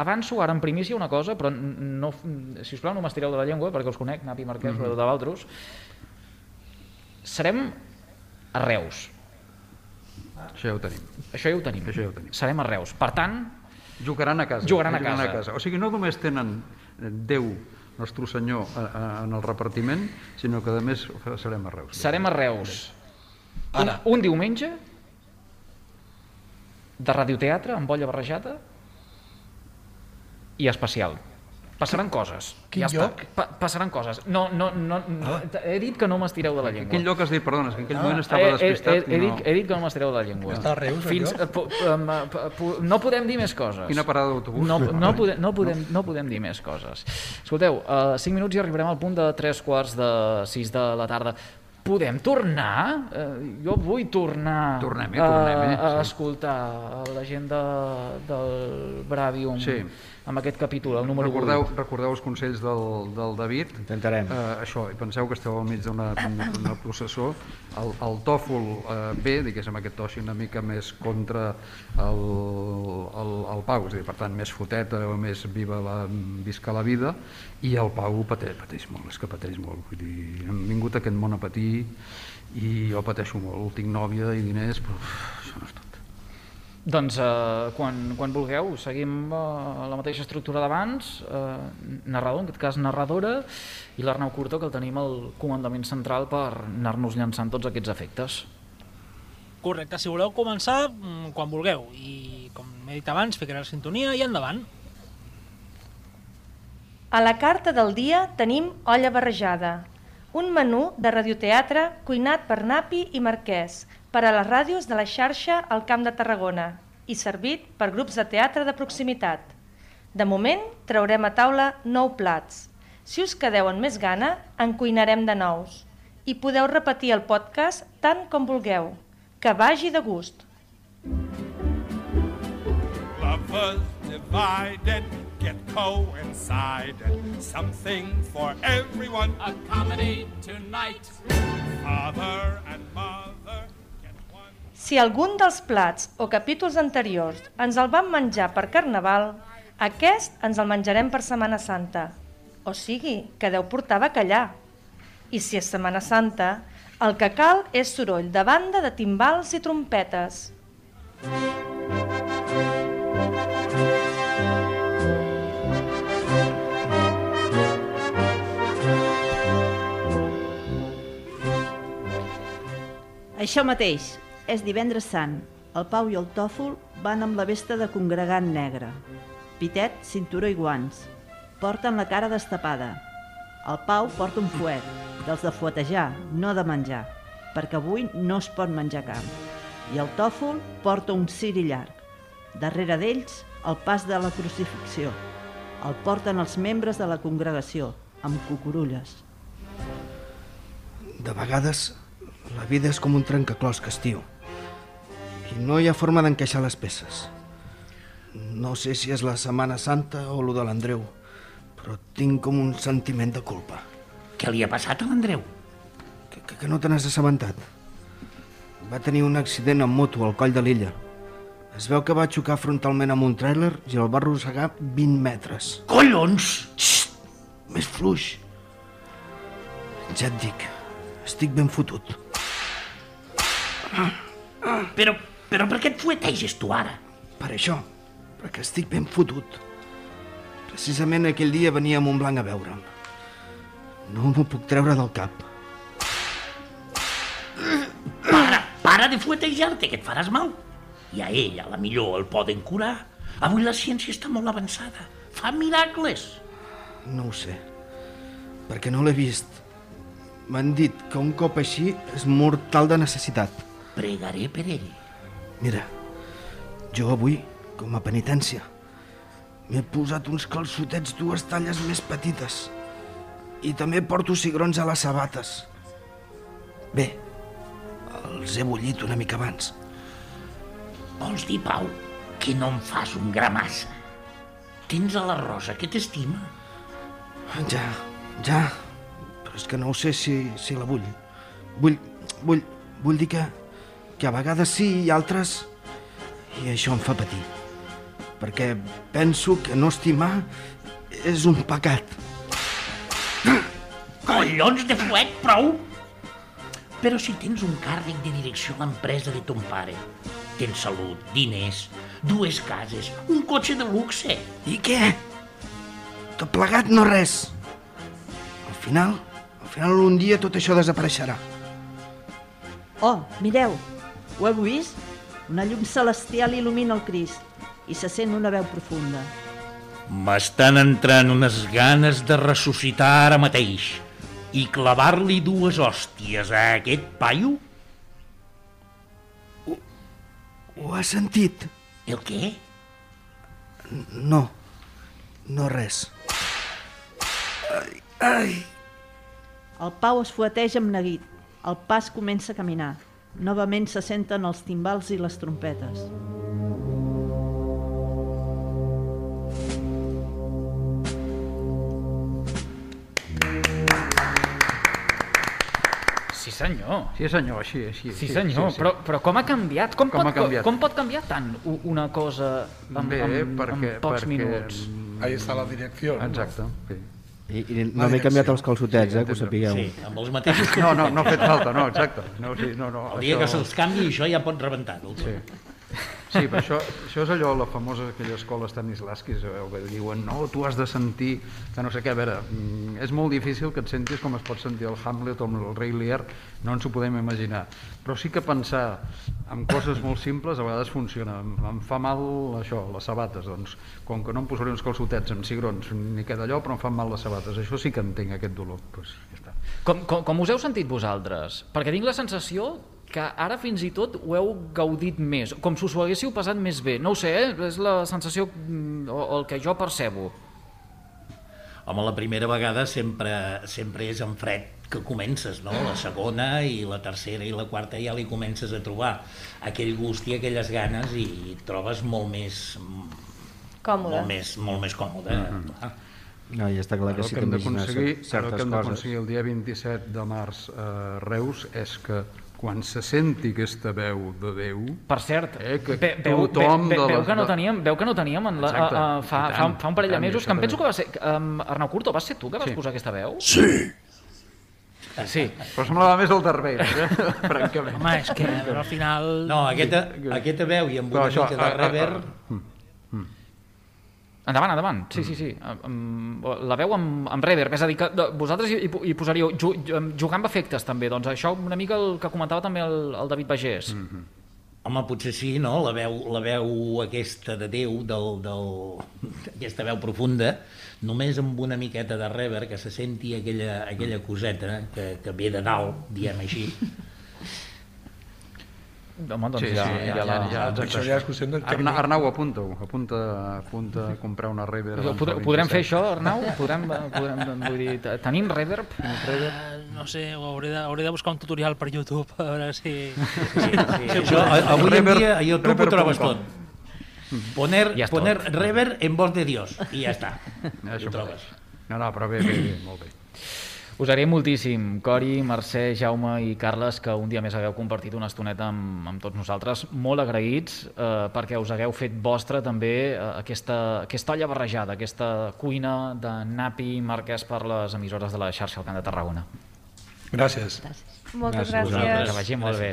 avanço ara en primícia una cosa, però no, si us plau no m'estireu de la llengua, perquè us conec, Napi Marquès, mm -hmm. de Valtros. Serem a Reus. Això ja ho tenim. Això ja ho tenim. Això ja ho tenim. Serem a Reus. Per tant, Jugaran a casa. Jugaran a eh, casa. O sigui, no només tenen Déu, nostre senyor, a, a, en el repartiment, sinó que a més serem a Reus. serem a Reus. Un, Ara. un diumenge de radioteatre amb bolla barrejada i especial. Passaran coses. Quin ja lloc? Està. Pa passaran coses. No, no, no, no, he dit que no m'estireu de la llengua. Quin lloc has dit? Perdona, és que en aquell Ah. moment He, estava he, he, despistat. he, i dit, no... he dit que no m'estireu de la llengua. Està a Reus, Fins, eh, eh, no podem dir més coses. Quina parada d'autobús? No, no, podem, no, podem, no podem dir més coses. Escolteu, a 5 minuts i arribarem al punt de 3 quarts de 6 de la tarda. Podem tornar? Eh, jo vull tornar Tornem-hi, a, tornem-hi, a sí. escoltar la gent de, del Bravium Sí. Amb aquest capítol, el número Recordeu, 8. recordeu els consells del, del David. Intentarem. Eh, això, i penseu que esteu al mig d'una una, una processó. El, el tòfol eh, bé, diguéssim, aquest to una mica més contra el, el, el Pau, és a dir, per tant, més foteta o més viva la, visca la vida, i el Pau pateix, pateix molt, és que pateix molt. Vull dir, hem vingut a aquest món a patir i jo pateixo molt. Tinc nòvia i diners, però uf, això no tot. Doncs eh, quan, quan vulgueu, seguim eh, la mateixa estructura d'abans, eh, narrador, en aquest cas narradora, i l'Arnau Curto, que el tenim al comandament central per anar-nos llançant tots aquests efectes. Correcte, si voleu començar, mm, quan vulgueu. I com he dit abans, ficaré la sintonia i endavant. A la carta del dia tenim olla barrejada, un menú de radioteatre cuinat per Napi i Marquès per a les ràdios de la xarxa al Camp de Tarragona i servit per grups de teatre de proximitat. De moment, traurem a taula nou plats. Si us quedeu amb més gana, en cuinarem de nous. I podeu repetir el podcast tant com vulgueu. Que vagi de gust! Lovers divided get coincided. Something for everyone. A comedy tonight. Father and mother. Si algun dels plats o capítols anteriors ens el vam menjar per Carnaval, aquest ens el menjarem per Setmana Santa. O sigui, que deu portar bacallà. I si és Setmana Santa, el que cal és soroll de banda de timbals i trompetes. Això mateix, és divendres sant. El Pau i el Tòfol van amb la vesta de congregant negre. Pitet, cinturó i guants. Porten la cara destapada. El Pau porta un fuet, dels de fuetejar, no de menjar, perquè avui no es pot menjar carn. I el Tòfol porta un ciri llarg. Darrere d'ells, el pas de la crucifixió. El porten els membres de la congregació, amb cucurulles. De vegades, la vida és com un trencaclòs que estiu. I no hi ha forma d'encaixar les peces. No sé si és la Setmana Santa o lo de l'Andreu, però tinc com un sentiment de culpa. Què li ha passat a l'Andreu? Que, que, que no te n'has assabentat. Va tenir un accident amb moto al coll de l'illa. Es veu que va xocar frontalment amb un tràiler i el va arrossegar 20 metres. Collons! Xxt! Més fluix. Ja et dic, estic ben fotut. Però, però per què et fueteges tu ara? Per això, perquè estic ben fotut. Precisament aquell dia venia a Montblanc a veure'm. No m'ho puc treure del cap. Para, para de fuetejar-te, que et faràs mal. I a ell, a la millor, el poden curar. Avui la ciència està molt avançada. Fa miracles. No ho sé, perquè no l'he vist. M'han dit que un cop així és mortal de necessitat. Pregaré per ell. Mira, jo avui, com a penitència, m'he posat uns calçotets dues talles més petites i també porto cigrons a les sabates. Bé, els he bullit una mica abans. Vols dir, Pau, que no em fas un gra massa? Tens a la Rosa que t'estima. Ja, ja, però és que no ho sé si, si la vull. Vull, vull, vull dir que, que a vegades sí i altres... I això em fa patir. Perquè penso que no estimar és un pecat. Collons de fuet, prou! Però si tens un càrrec de direcció a l'empresa de ton pare, tens salut, diners, dues cases, un cotxe de luxe. I què? Tot plegat no res. Al final, al final un dia tot això desapareixerà. Oh, mireu, ho heu vist? Una llum celestial il·lumina el Crist i se sent una veu profunda. M'estan entrant unes ganes de ressuscitar ara mateix i clavar-li dues hòsties a aquest paio? Ho has sentit? El què? No, no res. Ai, ai. El Pau es fueteja amb neguit. El pas comença a caminar. Novament se senten els timbals i les trompetes. Sí, senyor. Sí, senyor, així, així. Sí, senyor, sí, sí. Però, però com ha canviat? Com, Com pot, ha canviat? com pot canviar tant una cosa en, Bé, en, perquè, en pocs perquè... minuts? Ahí està la direcció. no? Exacte, sí. I, i no m'he canviat els calçotets, eh, que ho sapigueu. Sí, amb els mateixos No, no, no ha fet falta, no, exacte. No, sí, no, no, El dia que se'ls canvi, això ja pot rebentar. Sí. Sí, però això, això és allò, la famosa aquella escola Stanislavski, sabeu, que diuen, no, tu has de sentir, que no sé què, a veure, mm, és molt difícil que et sentis com es pot sentir el Hamlet o el rei Lear, no ens ho podem imaginar, però sí que pensar en coses molt simples a vegades funciona. Em, fa mal això, les sabates, doncs, com que no em posaré uns calçotets amb cigrons ni què d'allò, però em fan mal les sabates, això sí que entenc aquest dolor, doncs ja està. Com, com, com us heu sentit vosaltres? Perquè tinc la sensació que ara fins i tot ho heu gaudit més, com si us ho haguéssiu passat més bé. No ho sé, eh? és la sensació mm, o, o el que jo percebo. Home, la primera vegada sempre, sempre és en fred que comences, no? La segona i la tercera i la quarta ja li comences a trobar aquell gust i aquelles ganes i trobes molt més Còmode. molt més, molt més còmode. Mm -hmm. No, ja està clar que el sí que que hem d'aconseguir certes que hem d'aconseguir el dia 27 de març a Reus és que quan se senti aquesta veu de Déu... Per cert, eh, que ve, veu, tothom ve, de ve, veu que no teníem, veu que no teníem en la, Exacte, a, a, fa, tant, fa, un- fa un parell de tant, i mesos, que em penso que va ser... Um, Arnau Curto, vas ser tu que vas Sí. posar aquesta veu? Sí! Sí. Però semblava més el darrere, eh? francament. Home, és que al final... No, aquesta, aquesta veu i amb una això, mica de reverb... Endavant, endavant. Sí, sí, sí. Um, la veu amb, amb reverb, és a dir, que vosaltres hi, hi posaríeu ju- jugant amb efectes també, doncs això una mica el que comentava també el, el David Bagés. Mm -hmm. Home, potser sí, no? La veu, la veu aquesta de Déu, del, del, aquesta veu profunda, només amb una miqueta de reverb, que se senti aquella, aquella coseta que, que ve de dalt, diem així. Home, doncs Sí, ja, sí, ja, ja, la... ja, exacte. Això ja és qüestió del Arna, tècnic. Arnau, apunta-ho, apunta, apunta a comprar una Rever. abans Podrem, podrem fer 27. això, Arnau? Podrem, podrem, vull dir, te- tenim reverb? reverb? Eh, no sé, ho hauré de, hauré de buscar un tutorial per YouTube a veure si... si, Sí, si això, a- avui en Reverb- dia a YouTube ho reverb.com. trobes tot. Poner, Ja poner reverb en voz de Dios i ja està. Això Ho trobes. No, no, però bé, bé, bé, molt bé. Us agraïm moltíssim, Cori, Mercè, Jaume i Carles, que un dia més hagueu compartit una estoneta amb, amb tots nosaltres. Molt agraïts eh, perquè us hagueu fet vostra també eh, aquesta, aquesta olla barrejada, aquesta cuina de napi marquès per les emissores de la xarxa al Camp de Tarragona. Gràcies. Moltes Gràcies gràcies. Que vagi molt bé.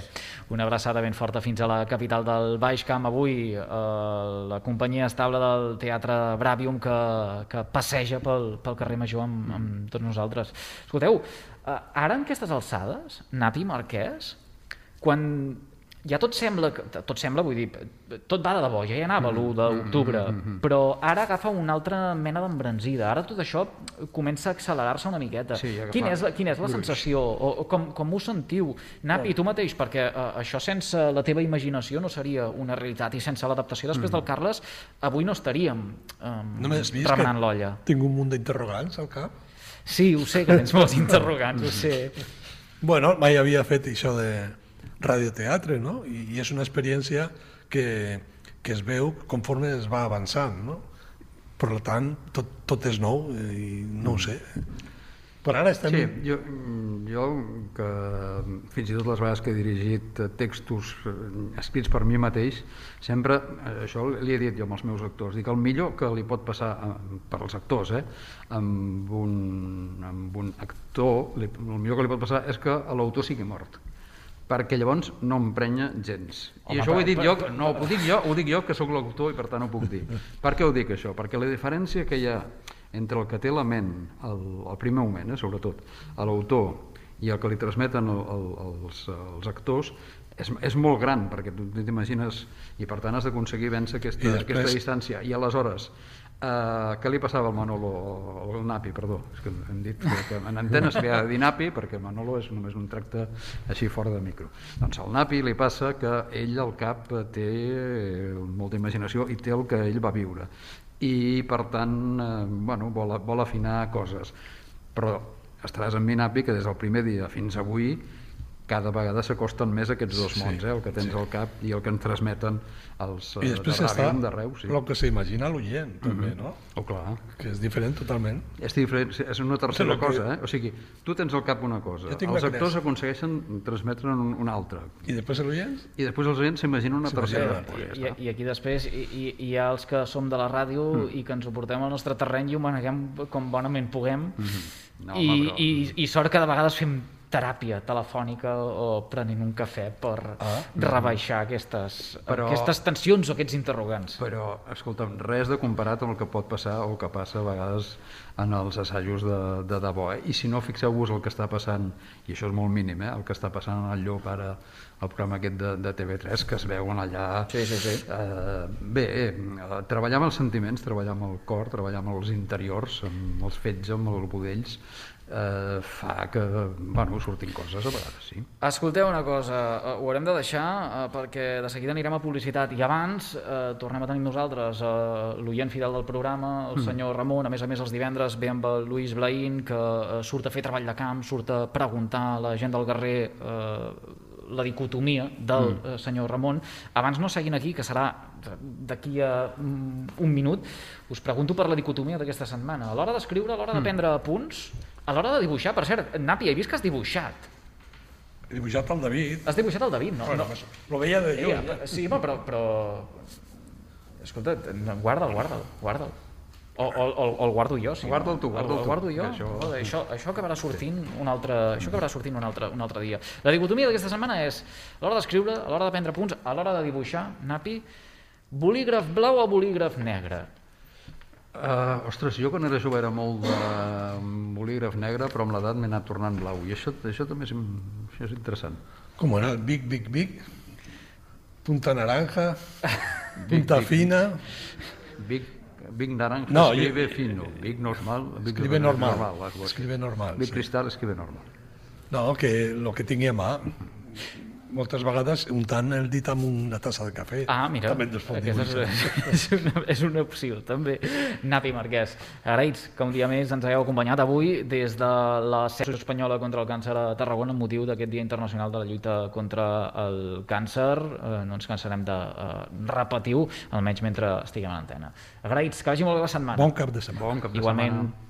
Una abraçada ben forta fins a la capital del Baix Camp. Avui eh, la companyia estable del Teatre Bravium que, que passeja pel, pel carrer Major amb, amb tots nosaltres. Escolteu, eh, ara en aquestes alçades, Napi Marquès, quan ja tot sembla, tot sembla, vull dir, tot va de debò, ja hi anava l'1 d'octubre, però ara agafa una altra mena d'embranzida. Ara tot això comença a accelerar-se una miqueta. Sí, quina, és la, quina és la gruix. sensació? O, o com, com ho sentiu? Napi, tu mateix, perquè uh, això sense la teva imaginació no seria una realitat i sense l'adaptació després del Carles avui no estaríem um, Només remenant l'olla. tinc un munt d'interrogants al cap. Sí, ho sé, que tens molts interrogants, ho sé. Bueno, mai havia fet això de radioteatre, no? I, i és una experiència que, que es veu conforme es va avançant, no? Per tant, tot, tot és nou eh, i no ho sé. Però ara estem... Sí, jo, jo que fins i tot les vegades que he dirigit eh, textos eh, escrits per mi mateix, sempre, això li he dit jo amb els meus actors, dic el millor que li pot passar per als actors, eh, amb, un, amb un actor, el millor que li pot passar és que l'autor sigui mort perquè llavors no emprenya gens. Home, I això ho he però- dit però- jo, no, ho dic jo, ho dic jo que sóc l'autor i per tant ho puc dir. Per què ho dic això? Perquè la diferència que hi ha entre el que té la ment al, al primer moment, eh, sobretot, a l'autor i el que li transmeten el, el, els, els actors és, és molt gran, perquè tu t'imagines i per tant has d'aconseguir vèncer aquesta, després- aquesta distància. I aleshores, eh, què li passava al Manolo, al Napi, perdó, és que hem dit que, que en antena ha de dir Napi perquè Manolo és només un tracte així fora de micro. Doncs al Napi li passa que ell al cap té molta imaginació i té el que ell va viure. I per tant eh, bueno, vol, vol afinar coses. Però estaràs amb mi Napi que des del primer dia fins avui cada vegada s'acosten més aquests dos Sí, mons, eh? el que tens sí. al cap i el que ens transmeten els I eh, després de està Ràbium, de Reus. Sí. el que s'imagina l'oient, també, Mhm. no? Oh, clar. Que és diferent totalment. És diferent, és una tercera que- cosa, eh? O sigui, tu tens al cap una cosa, els actors creença. aconsegueixen transmetre un, una altra. I després l'oient? I després els oients s'imaginen una tercera. I, ja i. I aquí després hi, hi, ha els que som de la ràdio Mm. i que ens ho portem al nostre terreny i ho maneguem com bonament puguem Mhm. No, I, home, però- i, i sort que de vegades fem teràpia telefònica o prenent un cafè per Ah. rebaixar aquestes, Però- aquestes tensions o aquests interrogants. Però, escolta'm, res de comparat amb el que pot passar o el que passa a vegades en els assajos de, de debò. Eh? I si no, fixeu-vos el que està passant, i això és molt mínim, eh? el que està passant en el lloc ara, el programa aquest de, de TV3, que es veuen allà... Sí, sí, sí. Eh, bé, eh, treballar amb els sentiments, treballar amb el cor, treballar amb els interiors, amb els fets, amb els budells, eh, fa que bueno, surtin coses a vegades, sí. Escolteu una cosa, eh, ho haurem de deixar eh, perquè de seguida anirem a publicitat i abans eh, tornem a tenir nosaltres eh, l'oient fidel del programa, el Mm. senyor Ramon, a més a més els divendres ve amb el Lluís Blaín que eh, surt a fer treball de camp, surt a preguntar a la gent del carrer eh, la dicotomia del Mm. eh, senyor Ramon. Abans no seguint aquí, que serà d'aquí a mm, un minut, us pregunto per la dicotomia d'aquesta setmana. A l'hora d'escriure, a l'hora de Mm. prendre apunts, a l'hora de dibuixar, per cert, Napi, he vist que has dibuixat. He dibuixat el David. Has dibuixat el David, no? Bueno, no. lo veia de lluny. Ja, sí, però, però... Escolta, guarda'l, guarda'l, guarda'l. O, o, o, o el guardo jo, sí. Guarda'l tu, guarda'l el, el tu, guardo jo. que això- Això... això, això acabarà sortint un altre, això acabarà sortint un altre, un altre dia. La dicotomia d'aquesta setmana és a l'hora d'escriure, a l'hora de prendre punts, a l'hora de dibuixar, Napi, bolígraf blau o bolígraf negre? Uh, ostres, jo quan era jove era molt de bolígraf negre, però amb l'edat m'he anat tornant blau, i això, això també és, això és interessant. Com era? Big, Big, Big? Punta naranja? Big, punta big. fina? Big, big naranja, No, escribe jo- fino, big normal, big Escribe normal. así. Escribe normal, Big sí. cristal, escribe normal. No, que el que tingui a mà. Moltes vegades untant el dit amb una tassa de cafè. Ah, mira, També ens pot és, és, una, és una opció, també. Napi Marquès, agraïts que un dia més ens hagueu acompanyat avui des de la Secció Espanyola contra el Càncer a Tarragona amb motiu d'aquest Dia Internacional de la Lluita contra el Càncer. Eh, no ens cansarem de eh, repetir-ho, almenys mentre estiguem a l'antena. Agraïts, que vagi molt bé la setmana. Bon cap de setmana. Bon cap de Igualment. setmana.